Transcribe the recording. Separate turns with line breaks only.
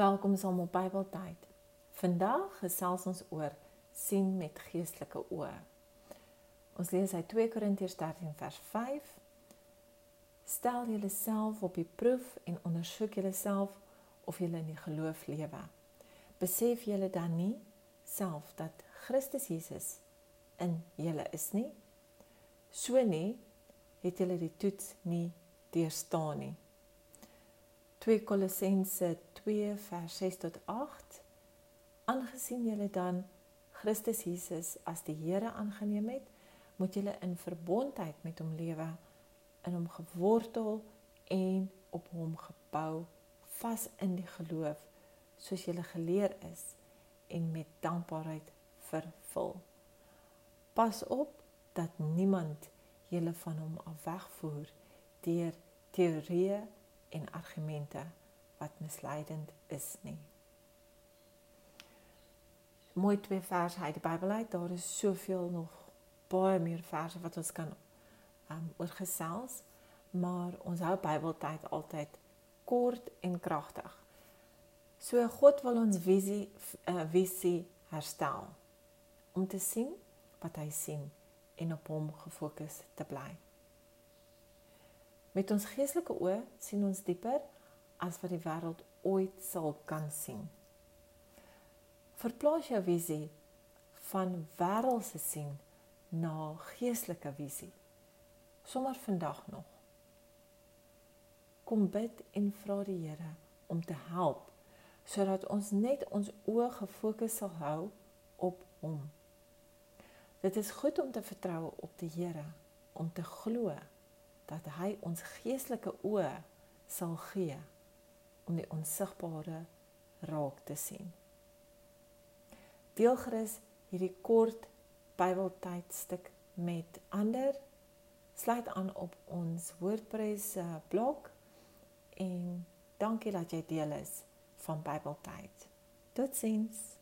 Welkom saam op Bybeltyd. Vandag gesels ons oor sien met geestelike oë. Ons lees uit 2 Korintiërs 13 vers 5. Stel julleself op die proef en ondersoek julleself of julle in die geloof lewe. Besef julle dan nie self dat Christus Jesus in julle is nie? So nie het julle die toets nie deurstaan nie. 2 Kolossense 2 vers 6 tot 8 Aangesien julle dan Christus Jesus as die Here aangeneem het, moet julle in verbondheid met hom lewe, in hom gewortel en op hom gebou, vas in die geloof, soos julle geleer is en met dankbaarheid vervul. Pas op dat niemand julle van hom afwegvoer deur teorieë en argumente wat misleidend is nie. Mooi twee verse uit die Bybel uit. Daar is soveel nog baie meer verse wat ons kan um oorgesels, maar ons hou Bybeltyd altyd kort en kragtig. So God wil ons visie uh, visie herstel om te sien wat hy sien en op hom gefokus te bly. Met ons geestelike oë sien ons dieper as wat die wêreld ooit sal kan sien. Verplaas jou visie van wêreldse sien na geestelike visie. Sommar vandag nog. Kom bid en vra die Here om te help sodat ons net ons oë gefokus sal hou op hom. Dit is goed om te vertrou op die Here, om te glo dat hy ons geestelike oë sal gee om die onsigbare raak te sien. Deel gerus hierdie kort Bybeltydstuk met ander. Sluit aan op ons WordPress eh, blog en dankie dat jy deel is van Bybeltyd. Totsiens.